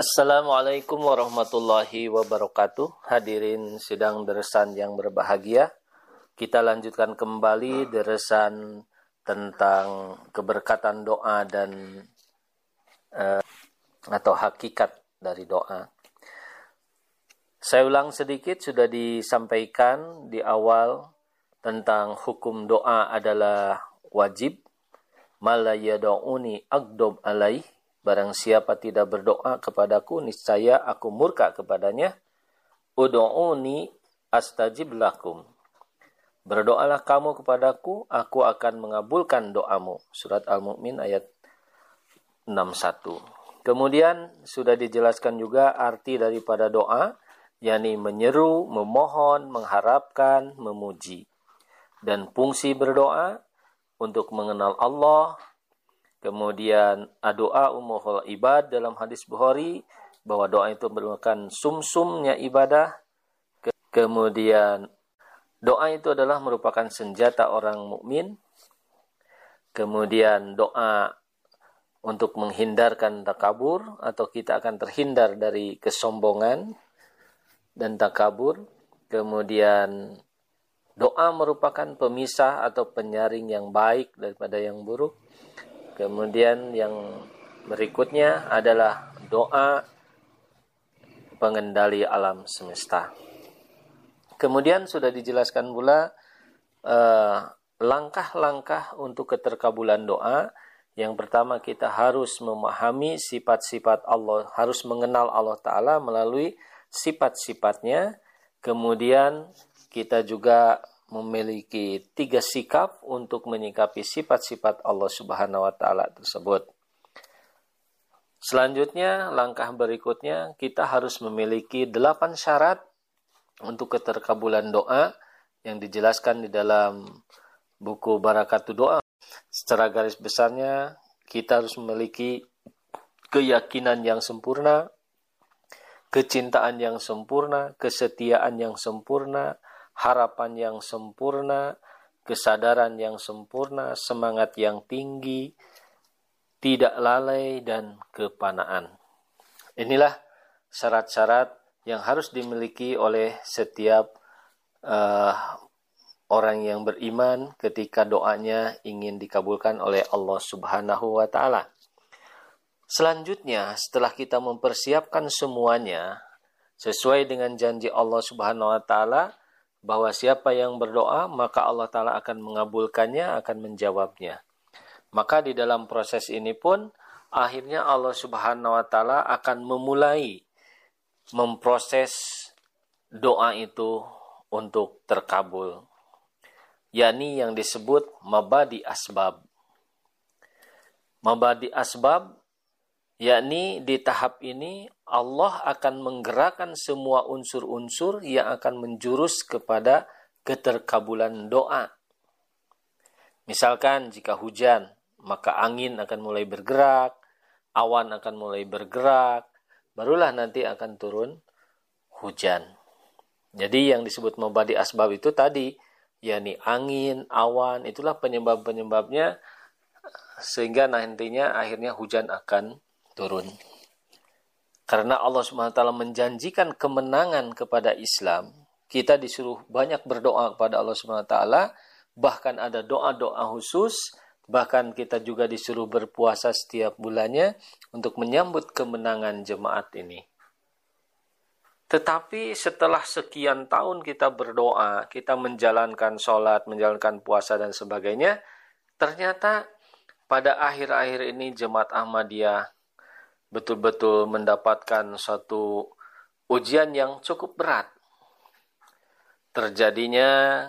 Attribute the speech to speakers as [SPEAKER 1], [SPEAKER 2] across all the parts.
[SPEAKER 1] Assalamualaikum warahmatullahi wabarakatuh. Hadirin sidang deresan yang berbahagia. Kita lanjutkan kembali deresan tentang keberkatan doa dan uh, atau hakikat dari doa. Saya ulang sedikit sudah disampaikan di awal tentang hukum doa adalah wajib. Malayada'uni agdob alaih Barang siapa tidak berdoa kepadaku, niscaya aku murka kepadanya. Udu'uni astajib lakum. Berdoalah kamu kepadaku, aku akan mengabulkan doamu. Surat Al-Mu'min ayat 61. Kemudian sudah dijelaskan juga arti daripada doa, yakni menyeru, memohon, mengharapkan, memuji. Dan fungsi berdoa untuk mengenal Allah, Kemudian doa umuhul ibad dalam hadis Bukhari bahwa doa itu merupakan sumsumnya ibadah. Kemudian doa itu adalah merupakan senjata orang mukmin. Kemudian doa untuk menghindarkan takabur atau kita akan terhindar dari kesombongan dan takabur. Kemudian doa merupakan pemisah atau penyaring yang baik daripada yang buruk. Kemudian yang berikutnya adalah doa pengendali alam semesta. Kemudian sudah dijelaskan pula eh, langkah-langkah uh, untuk keterkabulan doa. Yang pertama kita harus memahami sifat-sifat Allah, harus mengenal Allah Ta'ala melalui sifat-sifatnya. Kemudian kita juga memiliki tiga sikap untuk menyikapi sifat-sifat Allah Subhanahu wa taala tersebut. Selanjutnya, langkah berikutnya kita harus memiliki delapan syarat untuk keterkabulan doa yang dijelaskan di dalam buku Barakatul Doa. Secara garis besarnya, kita harus memiliki keyakinan yang sempurna, kecintaan yang sempurna, kesetiaan yang sempurna, harapan yang sempurna, kesadaran yang sempurna, semangat yang tinggi, tidak lalai dan kepanaan. Inilah syarat-syarat yang harus dimiliki oleh setiap uh, orang yang beriman ketika doanya ingin dikabulkan oleh Allah Subhanahu wa taala. Selanjutnya, setelah kita mempersiapkan semuanya sesuai dengan janji Allah Subhanahu wa taala, bahwa siapa yang berdoa maka Allah Ta'ala akan mengabulkannya, akan menjawabnya. Maka di dalam proses ini pun akhirnya Allah Subhanahu wa taala akan memulai memproses doa itu untuk terkabul. yakni yang disebut mabadi asbab. Mabadi asbab yakni di tahap ini Allah akan menggerakkan semua unsur-unsur yang akan menjurus kepada keterkabulan doa. Misalkan jika hujan, maka angin akan mulai bergerak, awan akan mulai bergerak, barulah nanti akan turun hujan. Jadi yang disebut mabadi asbab itu tadi, yakni angin, awan, itulah penyebab-penyebabnya sehingga nantinya akhirnya hujan akan turun. Karena Allah SWT menjanjikan kemenangan kepada Islam, kita disuruh banyak berdoa kepada Allah SWT, bahkan ada doa-doa khusus, bahkan kita juga disuruh berpuasa setiap bulannya untuk menyambut kemenangan jemaat ini. Tetapi setelah sekian tahun kita berdoa, kita menjalankan sholat, menjalankan puasa dan sebagainya, ternyata pada akhir-akhir ini jemaat Ahmadiyah betul-betul mendapatkan suatu ujian yang cukup berat. Terjadinya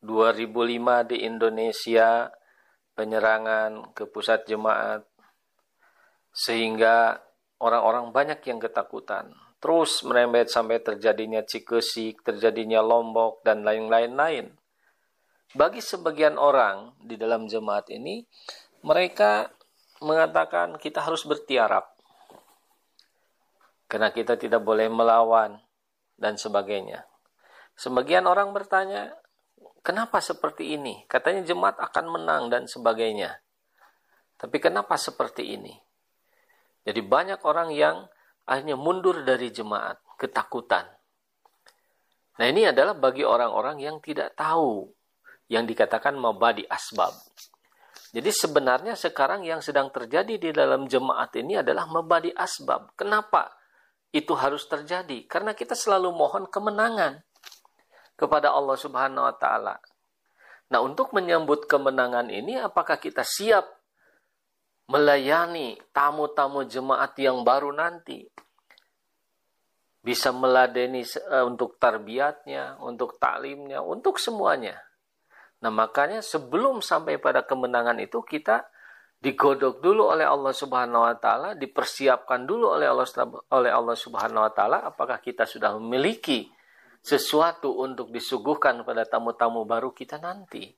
[SPEAKER 1] 2005 di Indonesia penyerangan ke pusat jemaat sehingga orang-orang banyak yang ketakutan. Terus merembet sampai terjadinya Cikesik, terjadinya Lombok, dan lain-lain lain. Bagi sebagian orang di dalam jemaat ini, mereka mengatakan kita harus bertiarap karena kita tidak boleh melawan dan sebagainya. Sebagian orang bertanya, kenapa seperti ini? Katanya jemaat akan menang dan sebagainya. Tapi kenapa seperti ini? Jadi banyak orang yang akhirnya mundur dari jemaat, ketakutan. Nah ini adalah bagi orang-orang yang tidak tahu yang dikatakan mabadi asbab. Jadi sebenarnya sekarang yang sedang terjadi di dalam jemaat ini adalah mabadi asbab. Kenapa itu harus terjadi? Karena kita selalu mohon kemenangan kepada Allah Subhanahu wa taala. Nah, untuk menyambut kemenangan ini apakah kita siap melayani tamu-tamu jemaat yang baru nanti? Bisa meladeni uh, untuk tarbiyatnya, untuk taklimnya, untuk semuanya. Nah makanya sebelum sampai pada kemenangan itu kita digodok dulu oleh Allah Subhanahu wa taala, dipersiapkan dulu oleh Allah oleh Allah Subhanahu wa taala apakah kita sudah memiliki sesuatu untuk disuguhkan pada tamu-tamu baru kita nanti.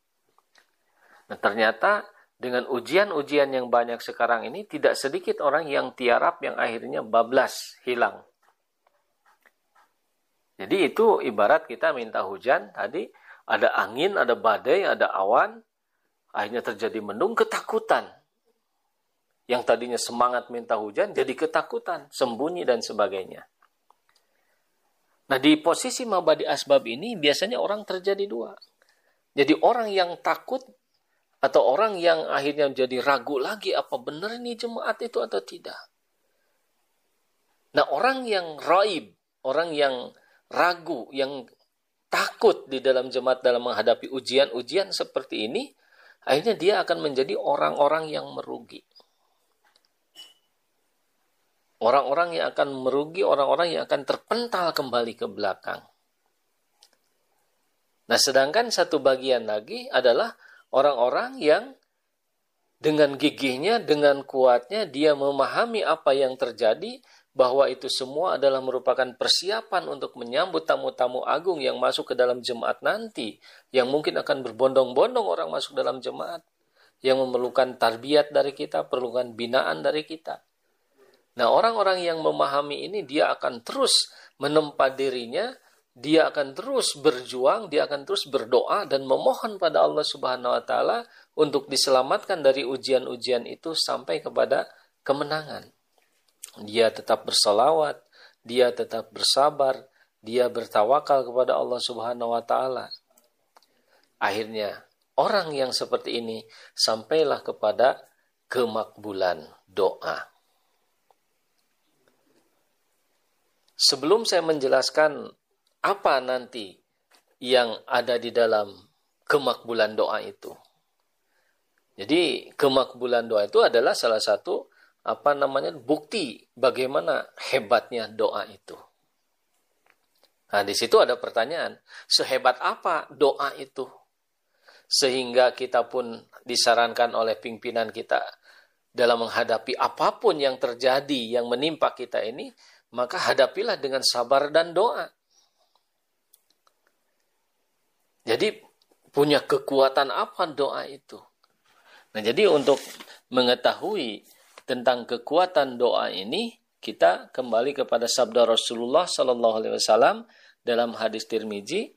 [SPEAKER 1] Nah, ternyata dengan ujian-ujian yang banyak sekarang ini tidak sedikit orang yang tiarap yang akhirnya bablas, hilang. Jadi itu ibarat kita minta hujan tadi ada angin, ada badai, ada awan, akhirnya terjadi mendung, ketakutan. Yang tadinya semangat minta hujan jadi ketakutan, sembunyi dan sebagainya. Nah di posisi mabadi asbab ini biasanya orang terjadi dua. Jadi orang yang takut atau orang yang akhirnya menjadi ragu lagi apa benar ini jemaat itu atau tidak. Nah orang yang raib, orang yang ragu, yang takut di dalam jemaat dalam menghadapi ujian-ujian seperti ini, akhirnya dia akan menjadi orang-orang yang merugi. Orang-orang yang akan merugi, orang-orang yang akan terpental kembali ke belakang. Nah, sedangkan satu bagian lagi adalah orang-orang yang dengan gigihnya, dengan kuatnya, dia memahami apa yang terjadi, bahwa itu semua adalah merupakan persiapan untuk menyambut tamu-tamu agung yang masuk ke dalam jemaat nanti, yang mungkin akan berbondong-bondong orang masuk dalam jemaat, yang memerlukan tarbiyat dari kita, perlukan binaan dari kita. Nah, orang-orang yang memahami ini, dia akan terus menempa dirinya, dia akan terus berjuang, dia akan terus berdoa dan memohon pada Allah Subhanahu wa taala untuk diselamatkan dari ujian-ujian itu sampai kepada kemenangan dia tetap bersalawat, dia tetap bersabar, dia bertawakal kepada Allah Subhanahu wa taala. Akhirnya orang yang seperti ini sampailah kepada kemakbulan doa. Sebelum saya menjelaskan apa nanti yang ada di dalam kemakbulan doa itu. Jadi kemakbulan doa itu adalah salah satu apa namanya bukti bagaimana hebatnya doa itu. Nah, di situ ada pertanyaan, sehebat apa doa itu? Sehingga kita pun disarankan oleh pimpinan kita dalam menghadapi apa pun yang terjadi yang menimpa kita ini, maka hadapilah dengan sabar dan doa. Jadi punya kekuatan apa doa itu? Nah, jadi untuk mengetahui tentang kekuatan doa ini, kita kembali kepada sabda Rasulullah Sallallahu Alaihi Wasallam dalam hadis Tirmizi,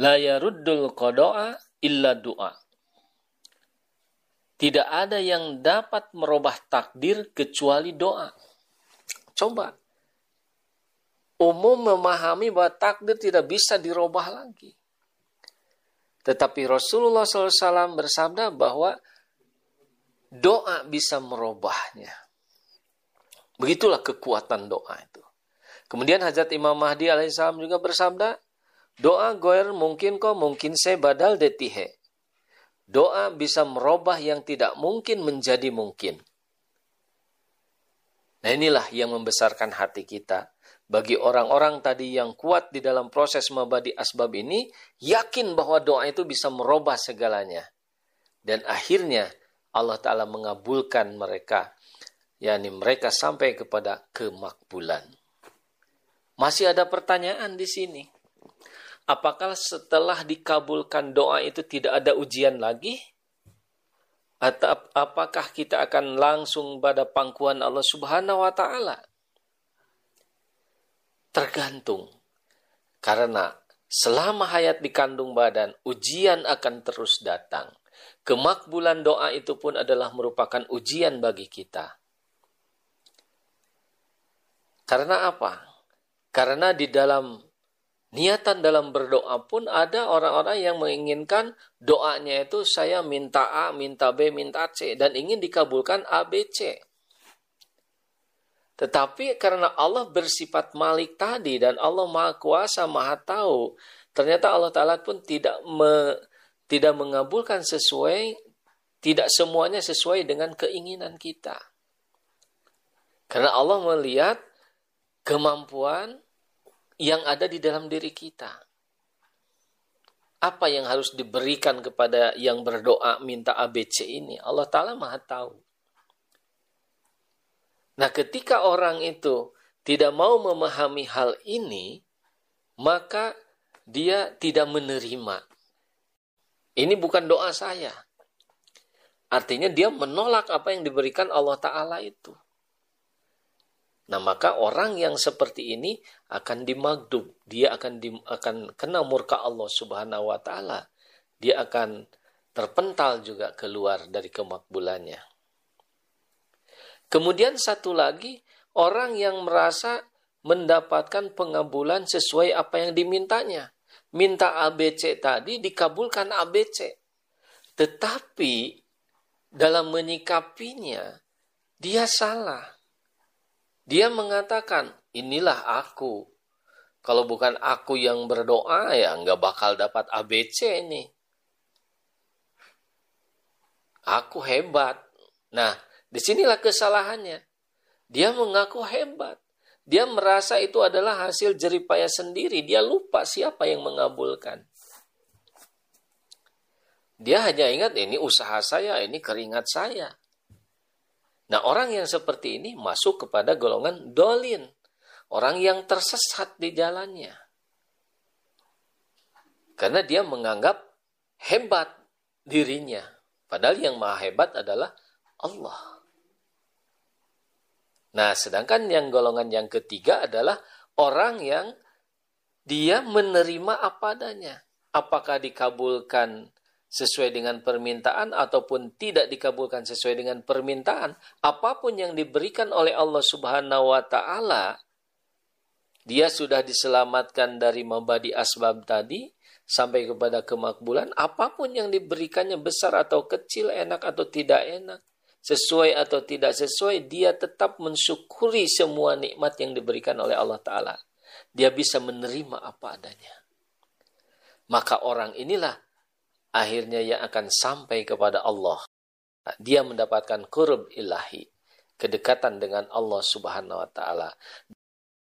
[SPEAKER 1] la yaruddul qada'a illa doa. Tidak ada yang dapat merubah takdir kecuali doa. Coba. Umum memahami bahwa takdir tidak bisa dirubah lagi. Tetapi Rasulullah SAW bersabda bahwa doa bisa merubahnya. Begitulah kekuatan doa itu. Kemudian Hajat Imam Mahdi alaihissalam juga bersabda, doa goer mungkin kok mungkin saya badal detihe. Doa bisa merubah yang tidak mungkin menjadi mungkin. Nah inilah yang membesarkan hati kita. Bagi orang-orang tadi yang kuat di dalam proses mabadi asbab ini, yakin bahwa doa itu bisa merubah segalanya. Dan akhirnya Allah Ta'ala mengabulkan mereka. yakni mereka sampai kepada kemakbulan. Masih ada pertanyaan di sini. Apakah setelah dikabulkan doa itu tidak ada ujian lagi? Atau apakah kita akan langsung pada pangkuan Allah Subhanahu wa taala? Tergantung. Karena selama hayat di kandung badan, ujian akan terus datang. Kemakbulan doa itu pun adalah merupakan ujian bagi kita. Karena apa? Karena di dalam niatan dalam berdoa pun ada orang-orang yang menginginkan doanya itu saya minta A, minta B, minta C dan ingin dikabulkan A, B, C. Tetapi karena Allah bersifat malik tadi dan Allah maha kuasa, maha tahu, ternyata Allah Ta'ala pun tidak me, tidak mengabulkan sesuai, tidak semuanya sesuai dengan keinginan kita. Karena Allah melihat kemampuan yang ada di dalam diri kita. Apa yang harus diberikan kepada yang berdoa minta ABC ini? Allah Ta'ala maha tahu. Nah, ketika orang itu tidak mau memahami hal ini, maka dia tidak menerima. Ini bukan doa saya. Artinya dia menolak apa yang diberikan Allah Ta'ala itu. Nah, maka orang yang seperti ini akan dimagdub. Dia akan di, akan kena murka Allah Subhanahu wa taala. Dia akan terpental juga keluar dari kemakbulannya. Kemudian satu lagi, orang yang merasa mendapatkan pengabulan sesuai apa yang dimintanya. Minta ABC tadi dikabulkan ABC. Tetapi dalam menyikapinya, dia salah. Dia mengatakan, inilah aku. Kalau bukan aku yang berdoa, ya nggak bakal dapat ABC ini. Aku hebat. Nah, Di sinilah kesalahannya. Dia mengaku hebat. Dia merasa itu adalah hasil jeripaya sendiri. Dia lupa siapa yang mengabulkan. Dia hanya ingat ini usaha saya, ini keringat saya. Nah orang yang seperti ini masuk kepada golongan dolin. Orang yang tersesat di jalannya. Karena dia menganggap hebat dirinya. Padahal yang maha hebat adalah Allah. Nah, sedangkan yang golongan yang ketiga adalah orang yang dia menerima apa adanya. Apakah dikabulkan sesuai dengan permintaan ataupun tidak dikabulkan sesuai dengan permintaan, apa pun yang diberikan oleh Allah Subhanahu wa taala, dia sudah diselamatkan dari mabadi asbab tadi sampai kepada kemakbulan, apa pun yang diberikannya besar atau kecil, enak atau tidak enak, sesuai atau tidak sesuai, dia tetap mensyukuri semua nikmat yang diberikan oleh Allah Ta'ala. Dia bisa menerima apa adanya. Maka orang inilah akhirnya yang akan sampai kepada Allah. Dia mendapatkan kurub ilahi, kedekatan dengan Allah Subhanahu wa taala.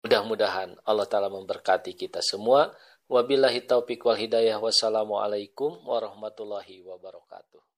[SPEAKER 1] Mudah-mudahan Allah taala memberkati kita semua. Wabillahi taufiq wal hidayah. Wassalamualaikum warahmatullahi wabarakatuh.